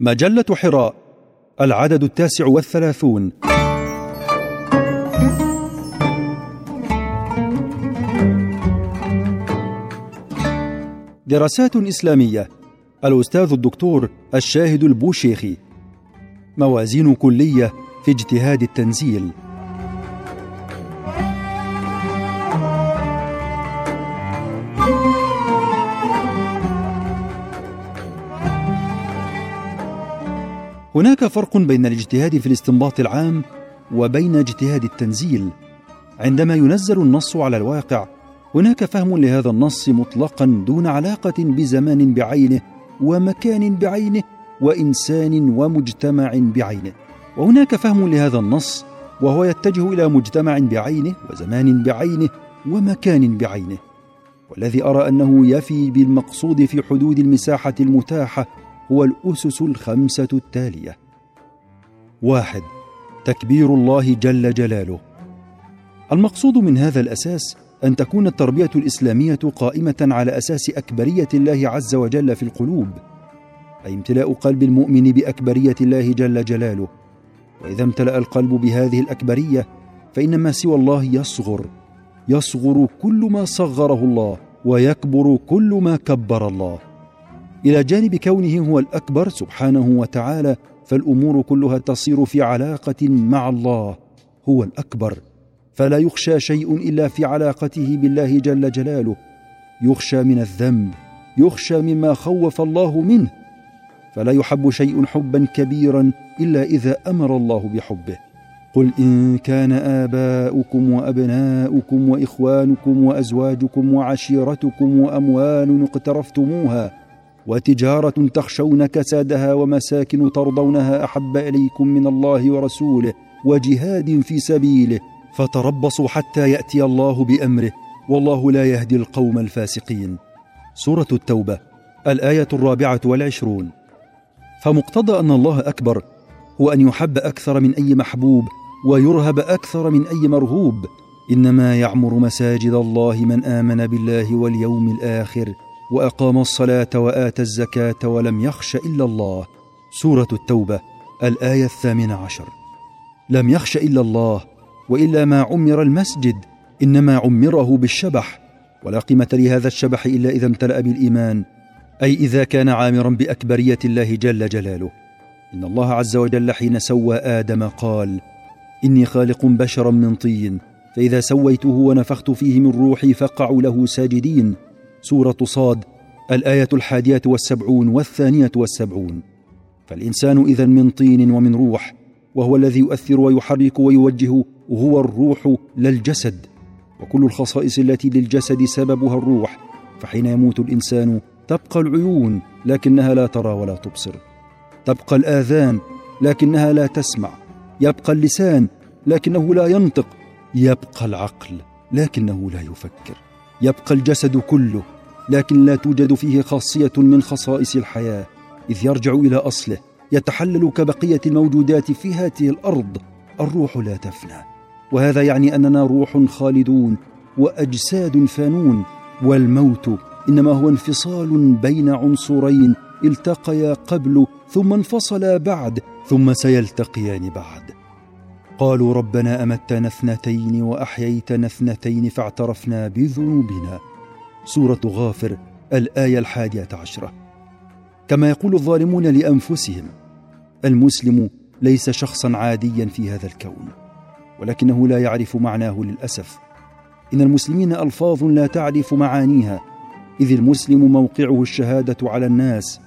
مجلة حراء العدد التاسع والثلاثون. دراسات إسلامية. الأستاذ الدكتور الشاهد البوشيخي. موازين كلية في اجتهاد التنزيل. هناك فرق بين الاجتهاد في الاستنباط العام وبين اجتهاد التنزيل. عندما ينزل النص على الواقع هناك فهم لهذا النص مطلقا دون علاقة بزمان بعينه ومكان بعينه وإنسان ومجتمع بعينه. وهناك فهم لهذا النص وهو يتجه إلى مجتمع بعينه وزمان بعينه ومكان بعينه. والذي أرى أنه يفي بالمقصود في حدود المساحة المتاحة هو الأسس الخمسة التالية. واحد تكبير الله جل جلاله. المقصود من هذا الأساس أن تكون التربية الإسلامية قائمة على أساس أكبرية الله عز وجل في القلوب أي امتلاء قلب المؤمن بأكبرية الله جل جلاله. وإذا امتلأ القلب بهذه الأكبرية فإن ما سوى الله يصغر يصغر كل ما صغره الله ويكبر كل ما كبر الله. إلى جانب كونه هو الأكبر سبحانه وتعالى فالأمور كلها تصير في علاقة مع الله هو الأكبر. فلا يخشى شيء إلا في علاقته بالله جل جلاله. يخشى من الذنب يخشى مما خوف الله منه. فلا يحب شيء حبا كبيرا إلا إذا أمر الله بحبه. قل إن كان آباؤكم وأبناؤكم وإخوانكم وأزواجكم وعشيرتكم وأموال اقترفتموها وتجارة تخشون كسادها ومساكن ترضونها أحب إليكم من الله ورسوله وجهاد في سبيله فتربصوا حتى يأتي الله بأمره والله لا يهدي القوم الفاسقين. سورة التوبة الآية الرابعة والعشرون. فمقتضى أن الله أكبر هو أن يحب أكثر من أي محبوب ويرهب أكثر من أي مرهوب. إنما يعمر مساجد الله من آمن بالله واليوم الآخر. وأقام الصلاة وآتى الزكاة ولم يخش إلا الله. سورة التوبة الآية الثامنة عشر. لم يخش إلا الله وإلا ما عمر المسجد إنما عمره بالشبح. ولا قيمة لهذا الشبح إلا إذا امتلأ بالإيمان. أي إذا كان عامرا بأكبرية الله جل جلاله. إن الله عز وجل حين سوى آدم قال إني خالق بشرا من طين فإذا سويته ونفخت فيه من روحي فقعوا له ساجدين. سورة صاد الآية الحادية والسبعون والثانية والسبعون. فالإنسان إذا من طين ومن روح وهو الذي يؤثر ويحرك ويوجه هو الروح لا الجسد. وكل الخصائص التي للجسد سببها الروح فحين يموت الإنسان تبقى العيون لكنها لا ترى ولا تبصر. تبقى الآذان لكنها لا تسمع. يبقى اللسان لكنه لا ينطق. يبقى العقل لكنه لا يفكر. يبقى الجسد كله لكن لا توجد فيه خاصية من خصائص الحياة إذ يرجع إلى أصله يتحلل كبقية الموجودات في هذه الأرض الروح لا تفنى. وهذا يعني أننا روح خالدون وأجساد فانون والموت إنما هو انفصال بين عنصرين التقيا قبل ثم انفصلا بعد ثم سيلتقيان بعد. قالوا ربنا أمتنا اثنتين وأحييتنا اثنتين فاعترفنا بذنوبنا. سورة غافر الآية الحادية عشرة. كما يقول الظالمون لأنفسهم المسلم ليس شخصا عاديا في هذا الكون ولكنه لا يعرف معناه للأسف. إن المسلمين ألفاظ لا تعرف معانيها إذ المسلم موقعه الشهادة على الناس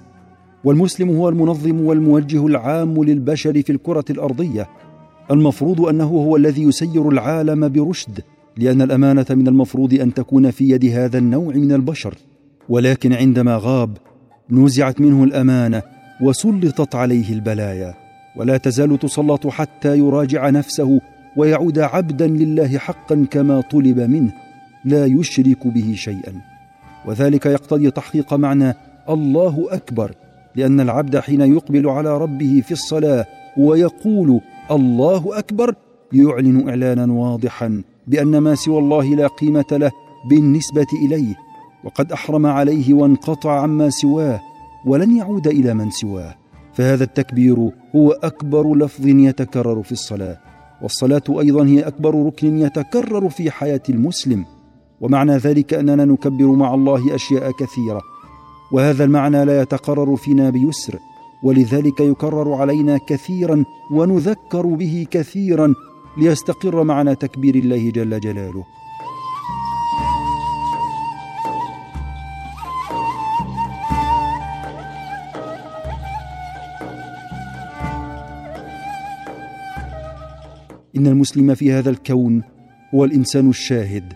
والمسلم هو المنظم والموجه العام للبشر في الكرة الأرضية المفروض أنه هو الذي يسير العالم برشد. لأن الأمانة من المفروض أن تكون في يد هذا النوع من البشر. ولكن عندما غاب نزعت منه الأمانة وسلطت عليه البلايا. ولا تزال تسلط حتى يراجع نفسه ويعود عبدا لله حقا كما طلب منه لا يشرك به شيئا. وذلك يقتضي تحقيق معنى الله أكبر لأن العبد حين يقبل على ربه في الصلاة ويقول الله أكبر يعلن إعلانا واضحا بأن ما سوى الله لا قيمة له بالنسبة إليه وقد أحرم عليه وانقطع عما سواه ولن يعود إلى من سواه. فهذا التكبير هو أكبر لفظ يتكرر في الصلاة والصلاة أيضا هي أكبر ركن يتكرر في حياة المسلم. ومعنى ذلك أننا نكبر مع الله أشياء كثيرة وهذا المعنى لا يتقرر فينا بيسر ولذلك يكرر علينا كثيرا ونذكر به كثيرا ليستقر معنى تكبير الله جل جلاله. إن المسلم في هذا الكون هو الإنسان الشاهد.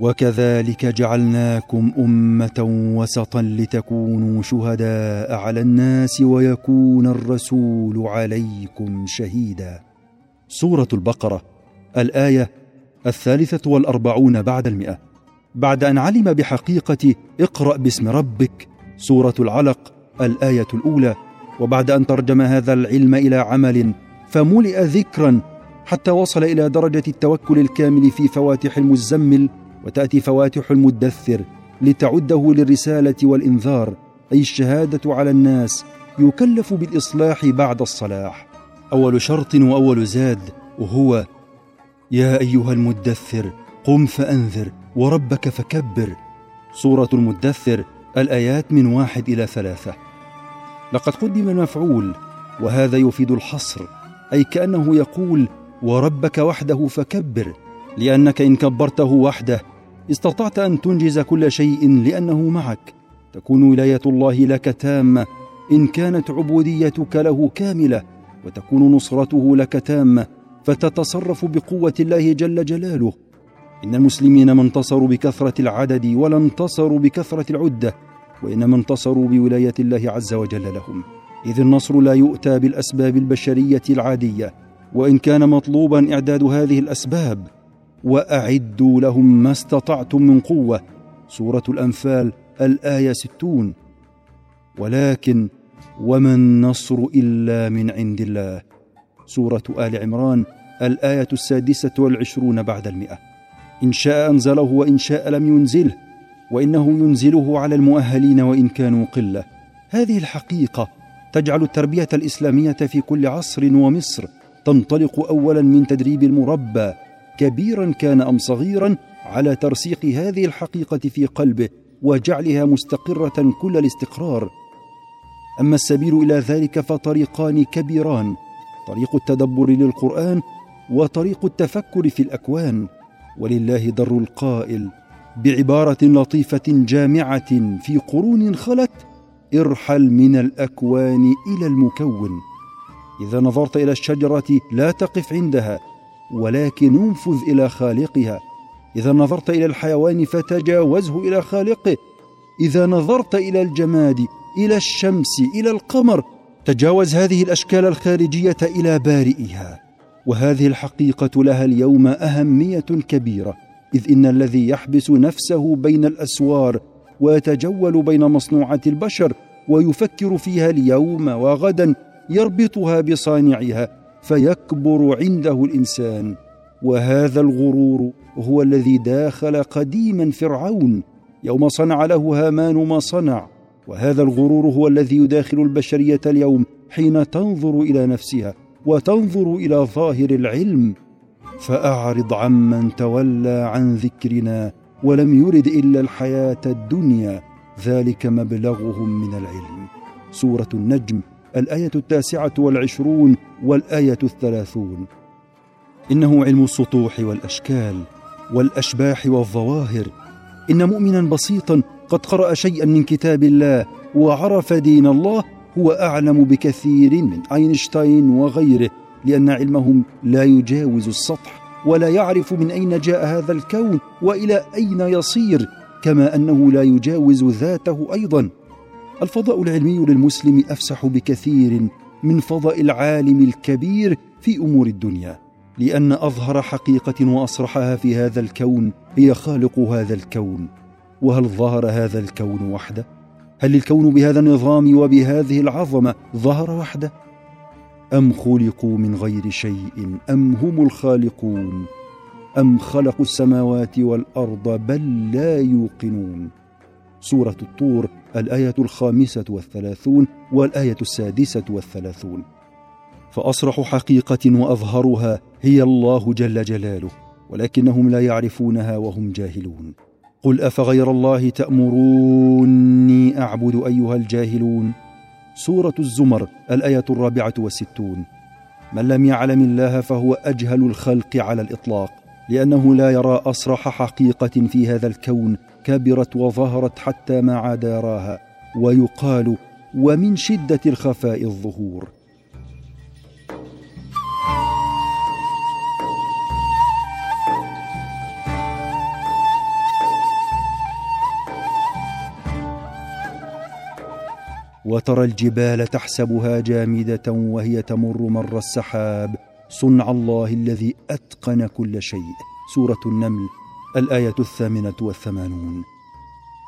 وكذلك جعلناكم أمة وسطا لتكونوا شهداء على الناس ويكون الرسول عليكم شهيدا. سورة البقرة الآية الثالثة والأربعون بعد المئة. بعد أن علم بحقيقة اقرأ باسم ربك سورة العلق الآية الأولى. وبعد أن ترجم هذا العلم إلى عمل فملئ ذكرا حتى وصل إلى درجة التوكل الكامل في فواتح المزمل وتأتي فواتح المدثر لتعده للرسالة والإنذار. أي الشهادة على الناس يكلف بالإصلاح بعد الصلاح. أول شرط وأول زاد وهو يا أيها المدثر قم فأنذر وربك فكبر. سورة المدثر الآيات من واحد إلى ثلاثة. لقد قدم المفعول وهذا يفيد الحصر أي كأنه يقول وربك وحده فكبر لأنك إن كبرته وحده. استطعت أن تنجز كل شيء لأنه معك. تكون ولاية الله لك تامة إن كانت عبوديتك له كاملة. وتكون نصرته لك تامة فتتصرف بقوة الله جل جلاله. إن المسلمين ما انتصروا بكثرة العدد ولا انتصروا بكثرة العدة وإنما انتصروا بولاية الله عز وجل لهم. إذ النصر لا يؤتى بالأسباب البشرية العادية وإن كان مطلوبا إعداد هذه الأسباب. وأعدوا لهم ما استطعتم من قوة. سورة الأنفال الآية ستون. ولكن وما النصر إلا من عند الله. سورة آل عمران الآية السادسة والعشرون بعد المئة. إن شاء أنزله وإن شاء لم ينزله وإنه ينزله على المؤهلين وإن كانوا قلة. هذه الحقيقة تجعل التربية الإسلامية في كل عصر ومصر تنطلق اولا من تدريب المربى كبيرا كان أم صغيرا على ترسيخ هذه الحقيقة في قلبه وجعلها مستقرة كل الاستقرار. أما السبيل إلى ذلك فطريقان كبيران طريق التدبر للقرآن وطريق التفكر في الأكوان. ولله در القائل بعبارة لطيفة جامعة في قرون خلت ارحل من الأكوان إلى المكون. إذا نظرت إلى الشجرة لا تقف عندها ولكن انفذ إلى خالقها. إذا نظرت إلى الحيوان فتجاوزه إلى خالقه. إذا نظرت إلى الجماد إلى الشمس إلى القمر. تجاوز هذه الأشكال الخارجية إلى بارئها. وهذه الحقيقة لها اليوم أهمية كبيرة. إذ إن الذي يحبس نفسه بين الأسوار ويتجول بين مصنوعات البشر ويفكر فيها اليوم وغدا يربطها بصانعها فيكبر عنده الإنسان. وهذا الغرور هو الذي داخل قديما فرعون. يوم صنع له هامان ما صنع وهذا الغرور هو الذي يداخل البشرية اليوم حين تنظر إلى نفسها وتنظر إلى ظاهر العلم. فأعرض عمن تولى عن ذكرنا ولم يرد إلا الحياة الدنيا ذلك مبلغهم من العلم. سورة النجم الآية التاسعة والعشرون والآية الثلاثون. إنه علم السطوح والأشكال والأشباح والظواهر. إن مؤمنا بسيطا قد قرأ شيئا من كتاب الله وعرف دين الله هو أعلم بكثير من أينشتاين وغيره لأن علمهم لا يجاوز السطح ولا يعرف من أين جاء هذا الكون وإلى أين يصير كما أنه لا يجاوز ذاته أيضا. الفضاء العلمي للمسلم أفسح بكثير من فضاء العالم الكبير في أمور الدنيا لأن أظهر حقيقة وأصرحها في هذا الكون هي خالق هذا الكون. وهل ظهر هذا الكون وحده؟ هل الكون بهذا النظام وبهذه العظمة ظهر وحده؟ أم خلقوا من غير شيء؟ أم هم الخالقون؟ أم خلقوا السماوات والأرض بل لا يوقنون؟ سورة الطور الآية الخامسة والثلاثون والآية السادسة والثلاثون. فأصرح حقيقة وأظهرها هي الله جل جلاله ولكنهم لا يعرفونها وهم جاهلون. قل أفغير الله تأمروني أعبد أيها الجاهلون؟ سورة الزمر الآية الرابعة والستون. من لم يعلم الله فهو أجهل الخلق على الإطلاق لأنه لا يرى أصرح حقيقة في هذا الكون كبرت وظهرت حتى ما عاد يراها. ويقال ومن شدة الخفاء الظهور وترى الجبال تحسبها جامدة وهي تمر مر السحاب. صنع الله الذي أتقن كل شيء. سورة النمل الآية الثامنة والثمانون.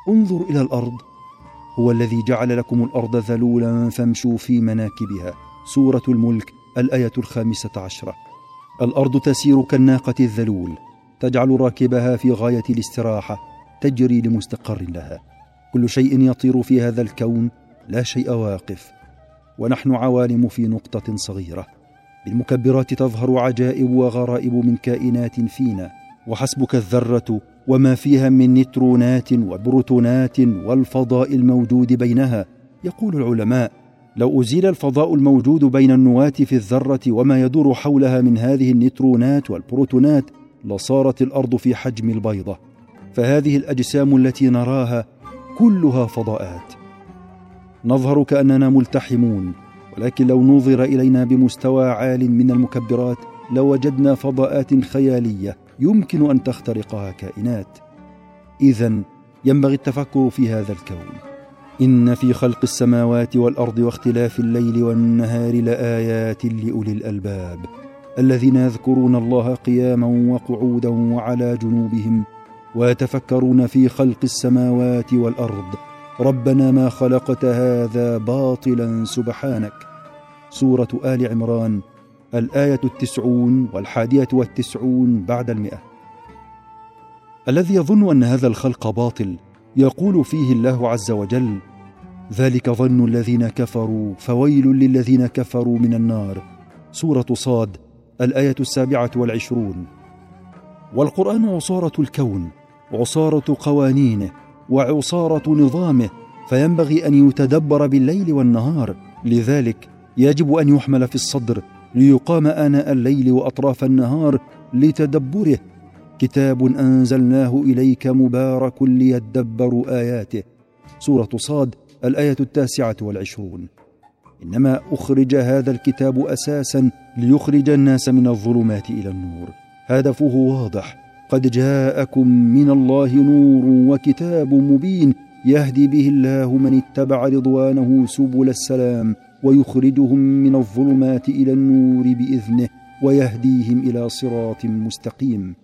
انظر إلى الأرض. هو الذي جعل لكم الأرض ذلولا فامشوا في مناكبها. سورة الملك الآية الخامسة عشرة. الأرض تسير كالناقة الذلول. تجعل راكبها في غاية الاستراحة تجري لمستقر لها. كل شيء يطير في هذا الكون. لا شيء واقف ونحن عوالم في نقطة صغيرة. بالمكبرات تظهر عجائب وغرائب من كائنات فينا وحسبك الذرة وما فيها من نترونات وبروتونات والفضاء الموجود بينها. يقول العلماء لو أزيل الفضاء الموجود بين النواة في الذرة وما يدور حولها من هذه النترونات والبروتونات لصارت الأرض في حجم البيضة. فهذه الأجسام التي نراها كلها فضاءات. نظهر كأننا ملتحمون ولكن لو نظر إلينا بمستوى عال من المكبرات لوجدنا فضاءات خيالية يمكن أن تخترقها كائنات. اذا ينبغي التفكر في هذا الكون. إن في خلق السماوات والأرض واختلاف الليل والنهار لآيات لأولي الألباب. الذين يذكرون الله قياما وقعودا وعلى جنوبهم ويتفكرون في خلق السماوات والأرض. ربنا ما خلقت هذا باطلا سبحانك. سورة آل عمران الآية التسعون والحادية والتسعون بعد المئة. الذي يظن أن هذا الخلق باطل يقول فيه الله عز وجل ذلك ظن الذين كفروا فويل للذين كفروا من النار. سورة صاد الآية السابعة والعشرون. والقرآن عصارة الكون عصارة قوانينه وعصارة نظامه فينبغي أن يتدبر بالليل والنهار. لذلك يجب أن يحمل في الصدر ليقام آناء الليل وأطراف النهار لتدبره. كتاب أنزلناه إليك مبارك ليدبروا آياته. سورة صاد الآية التاسعة والعشرون. إنما أخرج هذا الكتاب أساسا ليخرج الناس من الظلمات إلى النور. هدفه واضح. قد جاءكم من الله نور وكتاب مبين يهدي به الله من اتبع رضوانه سبل السلام ويخرجهم من الظلمات إلى النور باذنه ويهديهم إلى صراط مستقيم.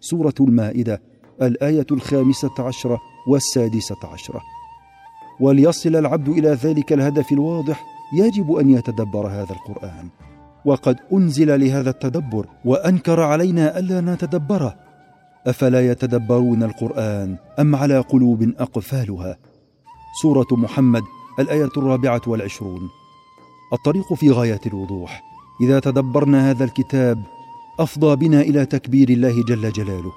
سورة المائدة الآية الخامسة عشرة والسادسة عشرة. وليصل العبد إلى ذلك الهدف الواضح يجب أن يتدبر هذا القرآن. وقد أنزل لهذا التدبر وأنكر علينا ألا نتدبره. أفلا يتدبرون القرآن أم على قلوب أقفالها؟ سورة محمد الآية الرابعة والعشرون. الطريق في غاية الوضوح. إذا تدبرنا هذا الكتاب أفضى بنا إلى تكبير الله جل جلاله.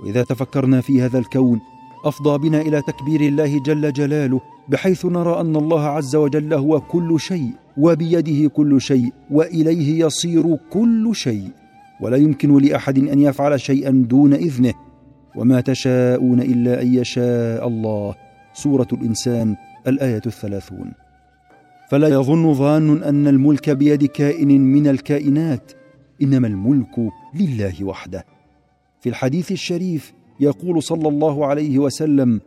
وإذا تفكرنا في هذا الكون أفضى بنا إلى تكبير الله جل جلاله بحيث نرى أن الله عز وجل هو كل شيء وبيده كل شيء وإليه يصير كل شيء. ولا يمكن لأحد أن يفعل شيئا دون إذنه وما تشاءون إلا أن يشاء الله. سورة الإنسان الآية الثلاثون. فلا يظن ظان أن الملك بيد كائن من الكائنات إنما الملك لله وحده. في الحديث الشريف يقول صلى الله عليه وسلم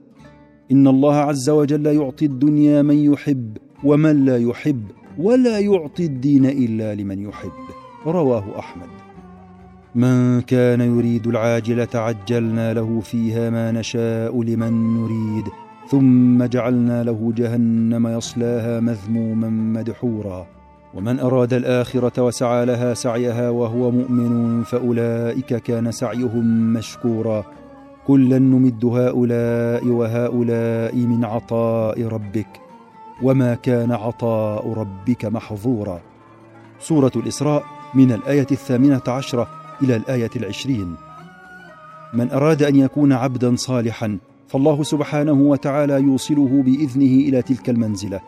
إن الله عز وجل يعطي الدنيا من يحب ومن لا يحب ولا يعطي الدين إلا لمن يحب. رواه أحمد. من كان يريد العاجله عجلنا له فيها ما نشاء لمن نريد. ثم جعلنا له جهنم يصلاها مذموما مدحورا. ومن أراد الآخرة وسعى لها سعيها وهو مؤمن فأولئك كان سعيهم مشكورا. كلا نمد هؤلاء وهؤلاء من عطاء ربك. وما كان عطاء ربك محظورا. سورة الإسراء من الآية الثامنة عشرة. إلى الآية العشرين. من أراد أن يكون عبدا صالحا فالله سبحانه وتعالى يوصله بإذنه إلى تلك المنزلة.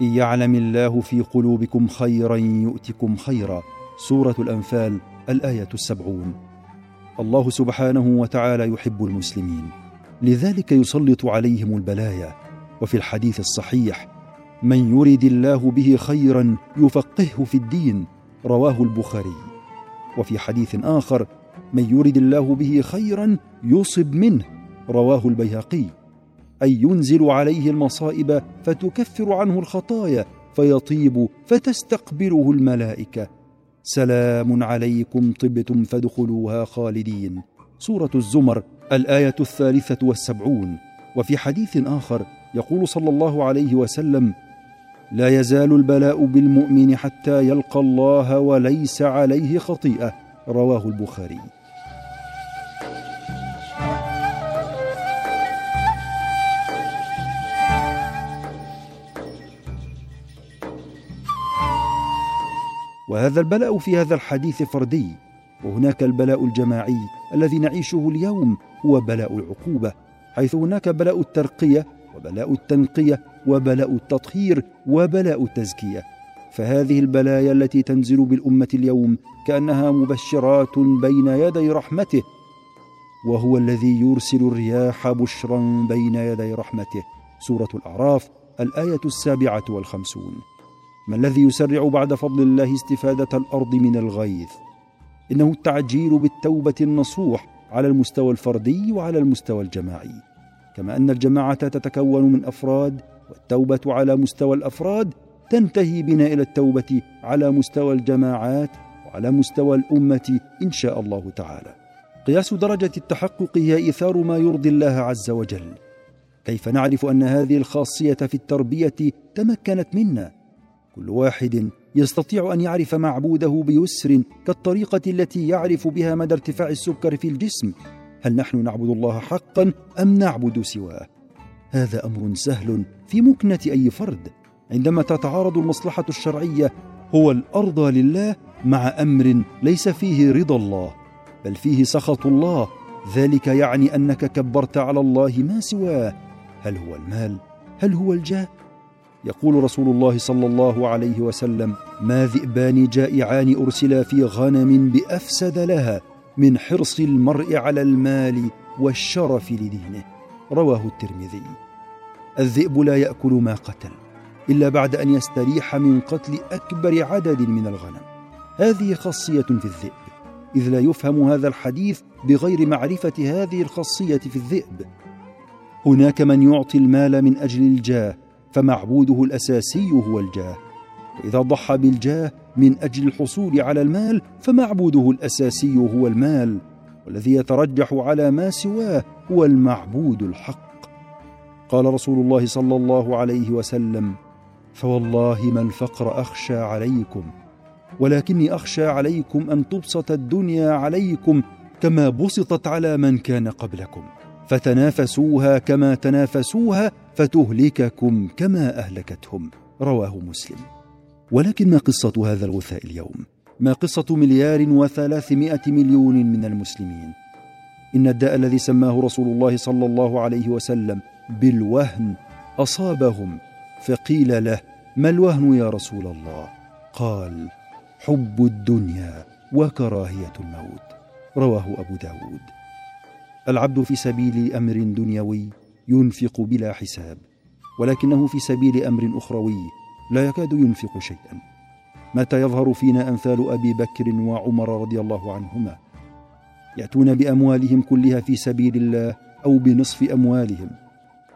إن يعلم الله في قلوبكم خيرا يؤتكم خيرا. سورة الأنفال الآية السبعون. الله سبحانه وتعالى يحب المسلمين. لذلك يسلط عليهم البلايا. وفي الحديث الصحيح من يرد الله به خيرا يفقهه في الدين رواه البخاري. وفي حديث آخر من يرد الله به خيرا يصب منه. رواه البيهقي. اي ينزل عليه المصائب فتكفر عنه الخطايا فيطيب فتستقبله الملائكة. سلام عليكم طبتم فادخلوها خالدين. سورة الزمر الآية الثالثة والسبعون. وفي حديث آخر يقول صلى الله عليه وسلم لا يزال البلاء بالمؤمن حتى يلقى الله وليس عليه خطيئة. رواه البخاري. وهذا البلاء في هذا الحديث فردي وهناك البلاء الجماعي الذي نعيشه اليوم هو بلاء العقوبة حيث هناك بلاء الترقية وبلاء التنقية وبلاء التطهير وبلاء التزكية. فهذه البلايا التي تنزل بالأمة اليوم كأنها مبشرات بين يدي رحمته وهو الذي يرسل الرياح بشرا بين يدي رحمته. سورة الأعراف الآية السابعة والخمسون. ما الذي يسرع بعد فضل الله استفادة الأرض من الغيث إنه التعجيل بالتوبة النصوح على المستوى الفردي وعلى المستوى الجماعي. كما أن الجماعة تتكون من أفراد والتوبة على مستوى الأفراد تنتهي بنا إلى التوبة على مستوى الجماعات وعلى مستوى الأمة إن شاء الله تعالى. قياس درجة التحقق هي إيثار ما يرضي الله عز وجل. كيف نعرف أن هذه الخاصية في التربية تمكنت منا؟ كل واحد يستطيع أن يعرف معبوده بيسر كالطريقة التي يعرف بها مدى ارتفاع السكر في الجسم. هل نحن نعبد الله حقا أم نعبد سواه؟ هذا أمر سهل في مكنة أي فرد. عندما تتعارض المصلحة الشرعية هو الارضى لله مع أمر ليس فيه رضا الله بل فيه سخط الله. ذلك يعني أنك كبرت على الله ما سواه. هل هو المال؟ هل هو الجاه؟ يقول رسول الله صلى الله عليه وسلم ما ذئبان جائعان أرسلا في غنم بأفسد لها من حرص المرء على المال والشرف لدينه. رواه الترمذي. الذئب لا يأكل ما قتل إلا بعد أن يستريح من قتل أكبر عدد من الغنم. هذه خاصية في الذئب. إذ لا يفهم هذا الحديث بغير معرفة هذه الخاصية في الذئب. هناك من يعطي المال من أجل الجاه فمعبوده الأساسي هو الجاه. وإذا ضحى بالجاه من أجل الحصول على المال فمعبوده الأساسي هو المال والذي يترجح على ما سواه هو المعبود الحق. قال رسول الله صلى الله عليه وسلم فوالله ما الفقر أخشى عليكم ولكني أخشى عليكم أن تبسط الدنيا عليكم كما بسطت على من كان قبلكم فتنافسوها كما تنافسوها فتهلككم كما أهلكتهم. رواه مسلم. ولكن ما قصة هذا الغثاء اليوم؟ ما قصة مليار وثلاثمائة مليون من المسلمين؟ إن الداء الذي سماه رسول الله صلى الله عليه وسلم بالوهن أصابهم فقيل له ما الوهن يا رسول الله؟ قال حب الدنيا وكراهية الموت. رواه أبو داود. العبد في سبيل أمر دنيوي ينفق بلا حساب ولكنه في سبيل أمر أخروي لا يكاد ينفق شيئا. متى يظهر فينا أمثال أبي بكر وعمر رضي الله عنهما يأتون بأموالهم كلها في سبيل الله أو بنصف أموالهم؟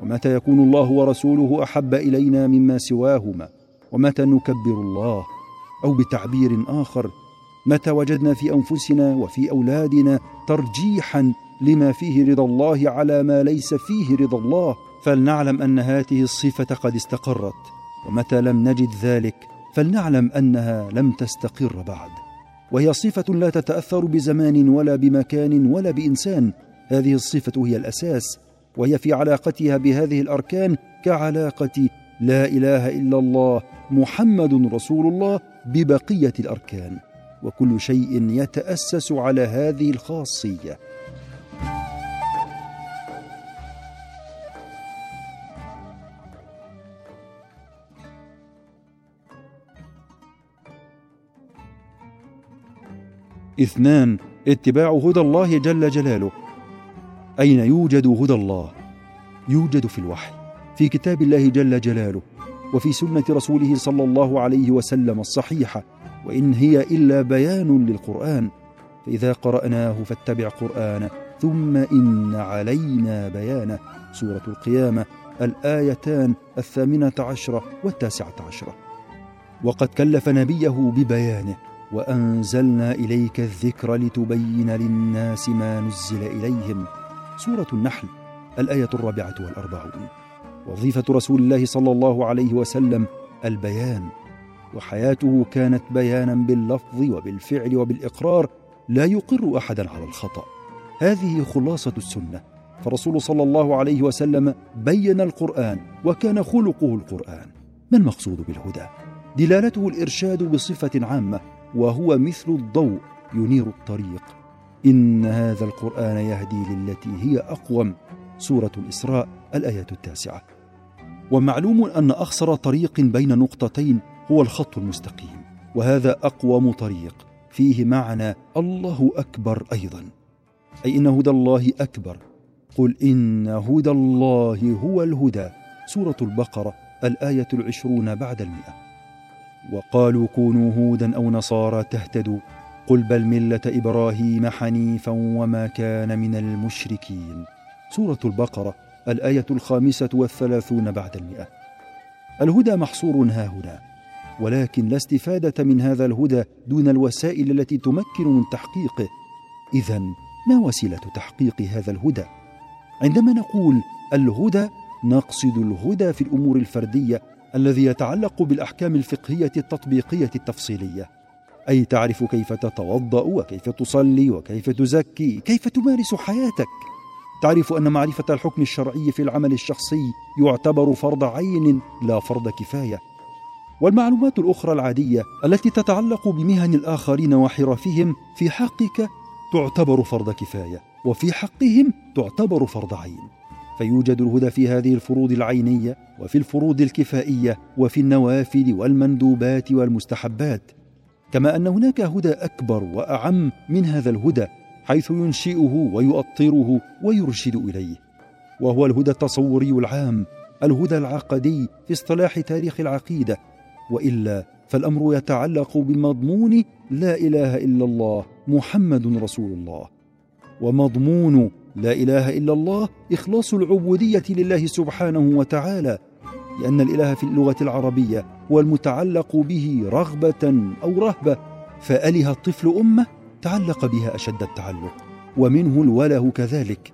ومتى يكون الله ورسوله أحب إلينا مما سواهما؟ ومتى نكبر الله أو بتعبير آخر؟ متى وجدنا في أنفسنا وفي أولادنا ترجيحا لما فيه رضا الله على ما ليس فيه رضا الله؟ فلنعلم أن هذه الصفة قد استقرت. ومتى لم نجد ذلك فلنعلم أنها لم تستقر بعد. وهي صفة لا تتأثر بزمان ولا بمكان ولا بإنسان. هذه الصفة هي الأساس وهي في علاقتها بهذه الأركان كعلاقة لا إله إلا الله محمد رسول الله ببقية الأركان. وكل شيء يتأسس على هذه الخاصية. اثنان اتباع هدى الله جل جلاله. أين يوجد هدى الله؟ يوجد في الوحي في كتاب الله جل جلاله وفي سنة رسوله صلى الله عليه وسلم الصحيحة وإن هي إلا بيان للقرآن. فإذا قرأناه فاتبع قرآنه ثم إن علينا بيانه. سورة القيامة الآيتان الثامنة عشرة والتاسعة عشرة. وقد كلف نبيه ببيانه. وأنزلنا إليك الذكر لتبين للناس ما نزل إليهم. سورة النحل الآية الرابعة والأربعون. وظيفة رسول الله صلى الله عليه وسلم البيان. وحياته كانت بيانا باللفظ وبالفعل وبالإقرار لا يقر أحدا على الخطأ. هذه خلاصة السنة. فالرسول صلى الله عليه وسلم بين القرآن وكان خلقه القرآن. ما المقصود بالهدى؟ دلالته الإرشاد بصفة عامة وهو مثل الضوء ينير الطريق. إن هذا القرآن يهدي للتي هي أقوم. سورة الإسراء الآية التاسعة. ومعلوم أن اخسر طريق بين نقطتين هو الخط المستقيم. وهذا أقوم طريق. فيه معنى الله أكبر أيضا. أي إن هدى الله أكبر. قل إن هدى الله هو الهدى. سورة البقرة الآية العشرون بعد المئة. وقالوا كونوا هودا أو نصارى تهتدوا قل بل ملة إبراهيم حنيفا وما كان من المشركين. سورة البقرة الآية الخامسة والثلاثون بعد المئة. الهدى محصور ها هنا ولكن لا استفادة من هذا الهدى دون الوسائل التي تمكن من تحقيقه. اذا ما وسيلة تحقيق هذا الهدى؟ عندما نقول الهدى نقصد الهدى في الأمور الفردية الذي يتعلق بالأحكام الفقهية التطبيقية التفصيلية. أي تعرف كيف تتوضأ وكيف تصلي وكيف تزكي كيف تمارس حياتك. تعرف أن معرفة الحكم الشرعي في العمل الشخصي يعتبر فرض عين لا فرض كفاية. والمعلومات الأخرى العادية التي تتعلق بمهن الآخرين وحرفهم في حقك تعتبر فرض كفاية وفي حقهم تعتبر فرض عين. فيوجد الهدى في هذه الفروض العينية وفي الفروض الكفائية وفي النوافل والمندوبات والمستحبات. كما أن هناك هدى أكبر وأعم من هذا الهدى حيث ينشئه ويؤطره ويرشد إليه. وهو الهدى التصوري العام الهدى العقدي في اصطلاح تاريخ العقيدة. وإلا فالأمر يتعلق بمضمون لا إله إلا الله محمد رسول الله. ومضمون لا إله إلا الله إخلاص العبودية لله سبحانه وتعالى لأن الإله في اللغة العربية هو المتعلق به رغبة أو رهبة فأله الطفل أمه تعلق بها أشد التعلق ومنه الوله كذلك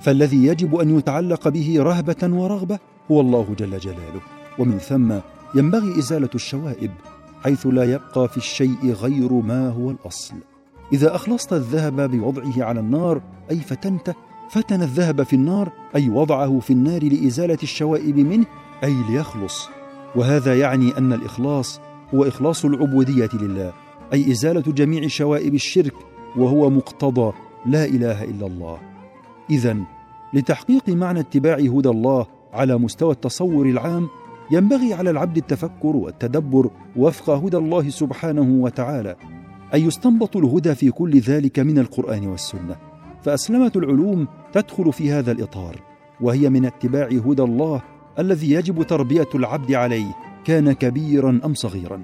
فالذي يجب أن يتعلق به رهبة ورغبة هو الله جل جلاله ومن ثم ينبغي إزالة الشوائب حيث لا يبقى في الشيء غير ما هو الأصل. إذا أخلصت الذهب بوضعه على النار أي فتنته فتن الذهب في النار أي وضعه في النار لإزالة الشوائب منه أي ليخلص. وهذا يعني أن الإخلاص هو إخلاص العبودية لله أي إزالة جميع شوائب الشرك وهو مقتضى لا إله إلا الله. اذا لتحقيق معنى اتباع هدى الله على مستوى التصور العام ينبغي على العبد التفكر والتدبر وفق هدى الله سبحانه وتعالى. أي يستنبط الهدى في كل ذلك من القرآن والسنة. فأسلمة العلوم تدخل في هذا الإطار وهي من اتباع هدى الله الذي يجب تربية العبد عليه كان كبيرا أم صغيرا.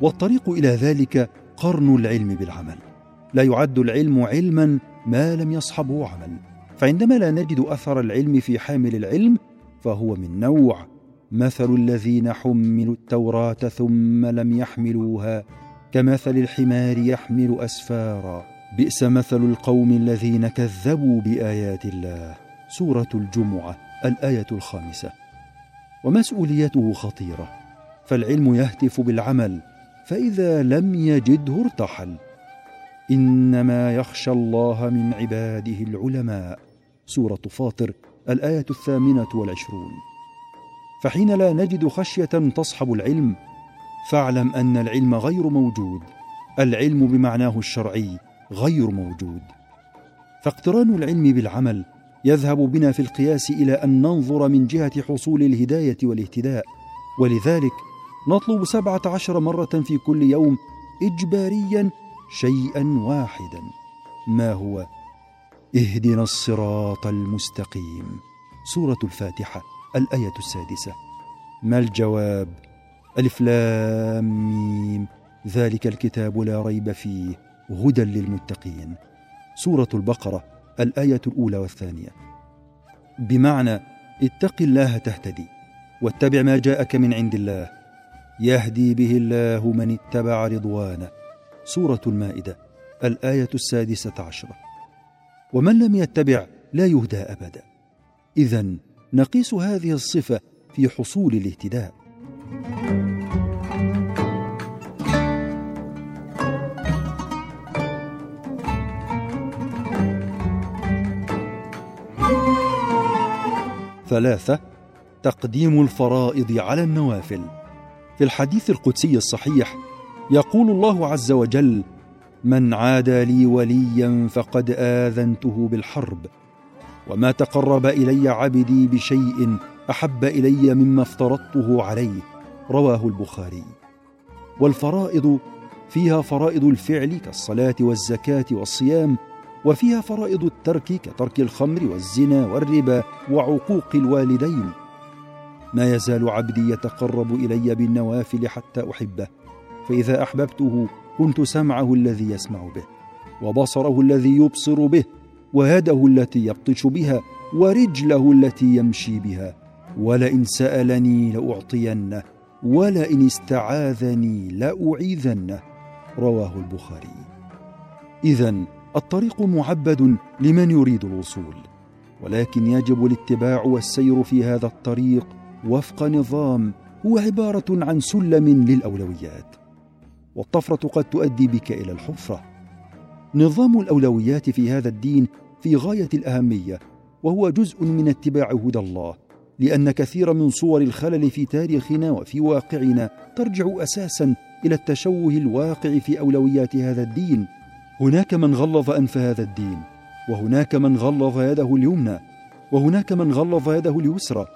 والطريق إلى ذلك قرن العلم بالعمل. لا يعد العلم علما ما لم يصحبه عمل. فعندما لا نجد أثر العلم في حامل العلم فهو من نوع مثل الذين حملوا التوراة ثم لم يحملوها. كمثل الحمار يحمل أسفارا. بئس مثل القوم الذين كذبوا بآيات الله. سورة الجمعة الآية الخامسة. ومسؤوليته خطيرة. فالعلم يهتف بالعمل فإذا لم يجده ارتحل. إنما يخشى الله من عباده العلماء. سورة فاطر الآية الثامنة والعشرون. فحين لا نجد خشية تصحب العلم فاعلم أن العلم غير موجود العلم بمعناه الشرعي غير موجود. فاقتران العلم بالعمل يذهب بنا في القياس إلى أن ننظر من جهة حصول الهداية والاهتداء. ولذلك نطلب سبعة عشر مرة في كل يوم اجباريا شيئا واحدا. ما هو؟ اهدنا الصراط المستقيم. سورة الفاتحة الآية السادسة. ما الجواب؟ ألف لام ميم. ذلك الكتاب لا ريب فيه. هدى للمتقين. سورة البقرة الآية الأولى والثانية. بمعنى اتق الله تهتدي واتبع ما جاءك من عند الله. يهدي به الله من اتبع رضوانه. سورة المائدة الآية السادسة عشرة. ومن لم يتبع لا يهدى أبدا. اذا نقيس هذه الصفة في حصول الاهتداء. ثلاثة تقديم الفرائض على النوافل. في الحديث القدسي الصحيح يقول الله عز وجل من عادى لي وليا فقد آذنته بالحرب وما تقرب إلي عبدي بشيء أحب إلي مما افترضته عليه رواه البخاري. والفرائض فيها فرائض الفعل كالصلاة والزكاة والصيام وفيها فرائض الترك كترك الخمر والزنا والربا وعقوق الوالدين. ما يزال عبدي يتقرب إلي بالنوافل حتى أحبه فإذا أحببته كنت سمعه الذي يسمع به وبصره الذي يبصر به ويده التي يبطش بها ورجله التي يمشي بها. ولئن سألني لأعطينه ولئن استعاذني لأعيذنه. رواه البخاري. اذا الطريق معبد لمن يريد الوصول ولكن يجب الاتباع والسير في هذا الطريق وفق نظام هو عبارة عن سلم للأولويات والطفرة قد تؤدي بك إلى الحفرة. نظام الأولويات في هذا الدين في غاية الأهمية وهو جزء من اتباع هدى الله لأن كثير من صور الخلل في تاريخنا وفي واقعنا ترجع أساسا إلى التشوه الواقع في أولويات هذا الدين. هناك من غلظ أنف هذا الدين وهناك من غلظ يده اليمنى وهناك من غلظ يده اليسرى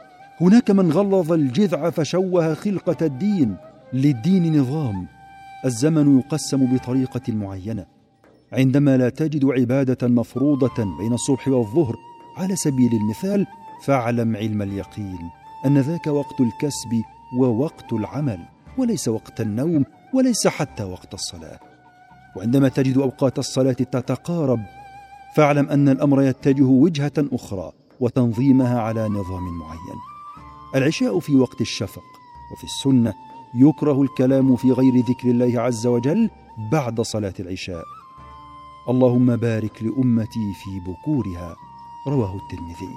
هناك من غلظ الجذع فشوه خلقة الدين للدين نظام. الزمن يقسم بطريقة معينة. عندما لا تجد عبادة مفروضة بين الصبح والظهر على سبيل المثال فاعلم علم اليقين أن ذاك وقت الكسب ووقت العمل وليس وقت النوم وليس حتى وقت الصلاة. وعندما تجد أوقات الصلاة تتقارب فاعلم أن الأمر يتجه وجهة أخرى وتنظيمها على نظام معين. العشاء في وقت الشفق وفي السنة يكره الكلام في غير ذكر الله عز وجل بعد صلاة العشاء. اللهم بارك لأمتي في بكورها رواه الترمذي.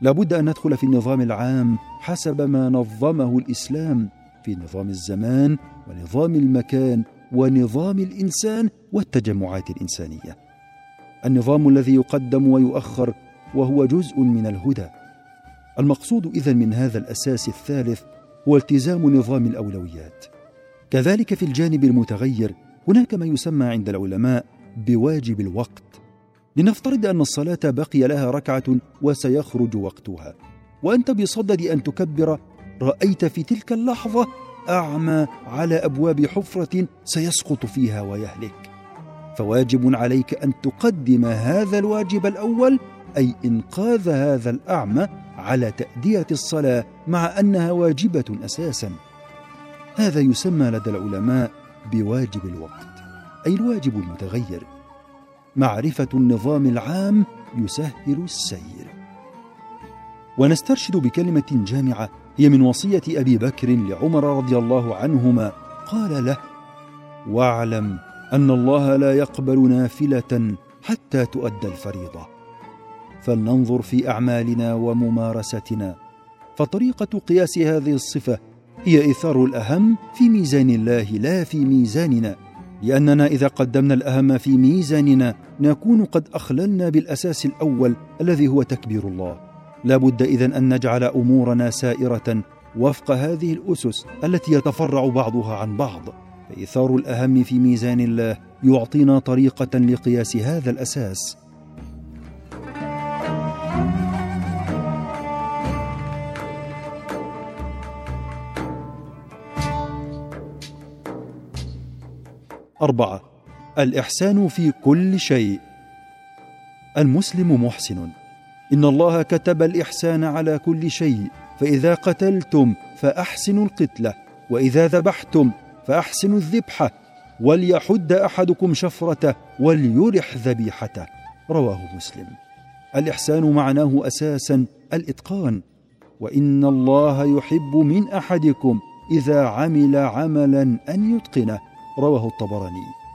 لابد أن ندخل في النظام العام حسب ما نظمه الإسلام في نظام الزمان ونظام المكان ونظام الإنسان والتجمعات الإنسانية. النظام الذي يقدم ويؤخر وهو جزء من الهدى. المقصود إذن من هذا الأساس الثالث هو التزام نظام الأولويات. كذلك في الجانب المتغير هناك ما يسمى عند العلماء بواجب الوقت. لنفترض أن الصلاة بقي لها ركعة وسيخرج وقتها. وأنت بصدد أن تكبر رأيت في تلك اللحظة أعمى على أبواب حفرة سيسقط فيها ويهلك. فواجب عليك أن تقدم هذا الواجب الأول أي إنقاذ هذا الأعمى على تأدية الصلاة مع أنها واجبة أساسا. هذا يسمى لدى العلماء بواجب الوقت أي الواجب المتغير. معرفة النظام العام يسهل السير. ونسترشد بكلمة جامعة هي من وصية أبي بكر لعمر رضي الله عنهما. قال له واعلم أن الله لا يقبل نافلة حتى تؤدى الفريضة. فلننظر في أعمالنا وممارستنا. فطريقة قياس هذه الصفة هي ايثار الأهم في ميزان الله لا في ميزاننا. لأننا إذا قدمنا الأهم في ميزاننا نكون قد أخللنا بالأساس الأول الذي هو تكبير الله. لا بد إذن أن نجعل أمورنا سائرة وفق هذه الأسس التي يتفرع بعضها عن بعض. فإيثار الأهم في ميزان الله يعطينا طريقة لقياس هذا الأساس. أربعة. الإحسان في كل شيء. المسلم محسن. إن الله كتب الإحسان على كل شيء فإذا قتلتم فأحسنوا القتلة وإذا ذبحتم فأحسنوا الذبحة وليحد أحدكم شفرته وليرح ذبيحته. رواه مسلم. الإحسان معناه أساسا الإتقان. وإن الله يحب من أحدكم إذا عمل عملا أن يتقنه. رواه الطبراني.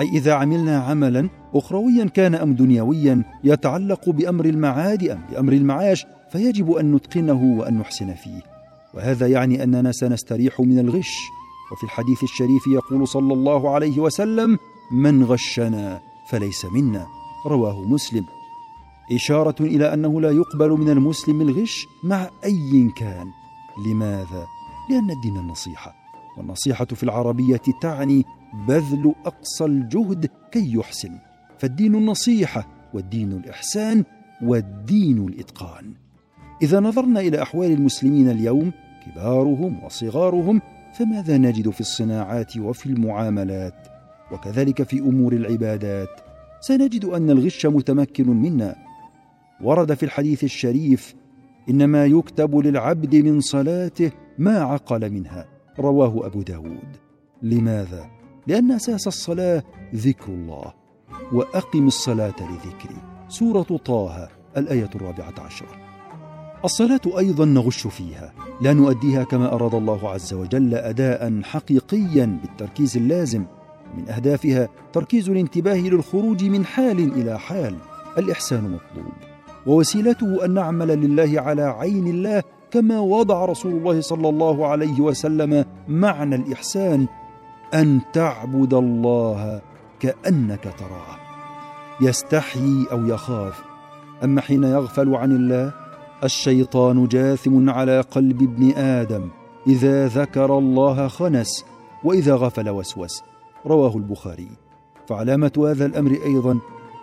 أي إذا عملنا عملا اخرويا كان أم دنيويا يتعلق بأمر المعاد أم بأمر المعاش فيجب أن نتقنه وأن نحسن فيه. وهذا يعني أننا سنستريح من الغش. وفي الحديث الشريف يقول صلى الله عليه وسلم من غشنا فليس منا. رواه مسلم. إشارة إلى أنه لا يقبل من المسلم الغش مع أي كان. لماذا؟ لأن الدين النصيحه والنصيحة في العربية تعني بذل أقصى الجهد كي يحسن. فالدين النصيحة والدين الإحسان والدين الإتقان. إذا نظرنا إلى أحوال المسلمين اليوم كبارهم وصغارهم فماذا نجد في الصناعات وفي المعاملات؟ وكذلك في أمور العبادات. سنجد أن الغش متمكن منا. ورد في الحديث الشريف إنما يكتب للعبد من صلاته ما عقل منها. رواه أبو داود. لماذا؟ لأن أساس الصلاة ذكر الله وأقم الصلاة لذكري. سورة طه الآية الرابعة عشرة. الصلاة أيضا نغش فيها لا نؤديها كما أراد الله عز وجل أداء حقيقيا بالتركيز اللازم. من أهدافها تركيز الانتباه للخروج من حال إلى حال. الإحسان مطلوب. ووسيلته أن نعمل لله على عين الله كما وضع رسول الله صلى الله عليه وسلم معنى الإحسان أن تعبد الله كأنك تراه. يستحيي أو يخاف أما حين يغفل عن الله الشيطان جاثم على قلب ابن آدم. إذا ذكر الله خنس وإذا غفل وسوس. رواه البخاري. فعلامة هذا الأمر أيضا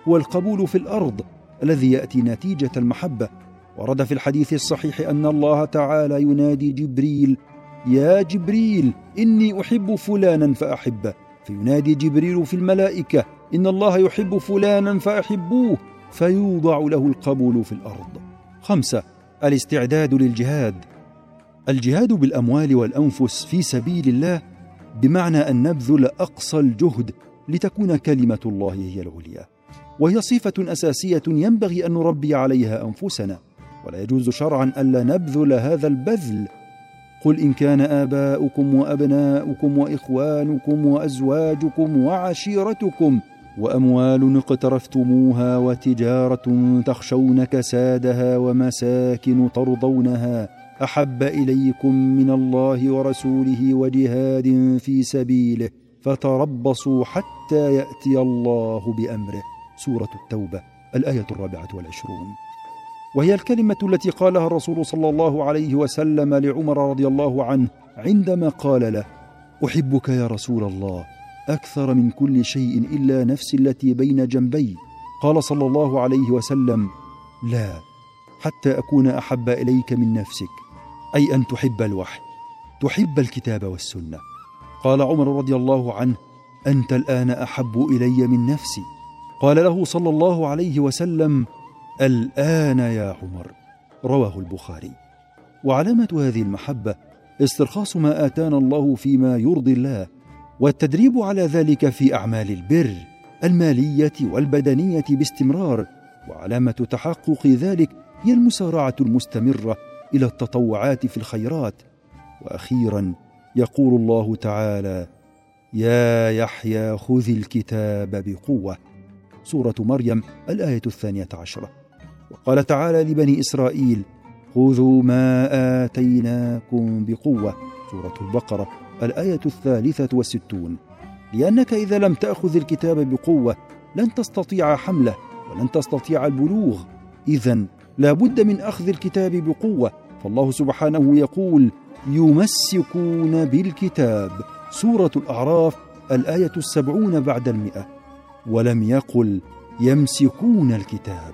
هو القبول في الأرض الذي يأتي نتيجة المحبة. ورد في الحديث الصحيح أن الله تعالى ينادي جبريل يا جبريل إني أحب فلانا فأحبه. فينادي جبريل في الملائكة إن الله يحب فلانا فأحبوه فيوضع له القبول في الأرض. خمسة الاستعداد للجهاد. الجهاد بالأموال والأنفس في سبيل الله بمعنى أن نبذل أقصى الجهد لتكون كلمة الله هي العليا. وهي صفة أساسية ينبغي أن نربي عليها أنفسنا. ولا يجوز شرعا ألا نبذل هذا البذل قل إن كان آباؤكم وأبناؤكم وإخوانكم وأزواجكم وعشيرتكم وأموال اقترفتموها وتجارة تخشون كسادها ومساكن ترضونها أحب إليكم من الله ورسوله وجهاد في سبيله فتربصوا حتى يأتي الله بأمره. سورة التوبة الآية الرابعة والعشرون. وهي الكلمة التي قالها الرسول صلى الله عليه وسلم لعمر رضي الله عنه عندما قال له أحبك يا رسول الله أكثر من كل شيء إلا نفسي التي بين جنبي. قال صلى الله عليه وسلم لا حتى أكون أحب إليك من نفسك أي أن تحب الوحي تحب الكتاب والسنة. قال عمر رضي الله عنه أنت الآن أحب إلي من نفسي. قال له صلى الله عليه وسلم الآن يا عمر رواه البخاري. وعلامة هذه المحبة استرخاص ما آتانا الله فيما يرضي الله والتدريب على ذلك في أعمال البر المالية والبدنية باستمرار وعلامة تحقق ذلك هي المسارعة المستمرة إلى التطوعات في الخيرات. وأخيرا يقول الله تعالى يا يحيى خذ الكتاب بقوة. سورة مريم الآية الثانية عشرة. وقال تعالى لبني إسرائيل خذوا ما آتيناكم بقوة. سورة البقرة الآية الثالثة والستون. لأنك إذا لم تأخذ الكتاب بقوة لن تستطيع حمله ولن تستطيع البلوغ. اذا لا بد من أخذ الكتاب بقوة. فالله سبحانه يقول يمسكون بالكتاب. سورة الأعراف الآية السبعون بعد المئة. ولم يقل يمسكون الكتاب.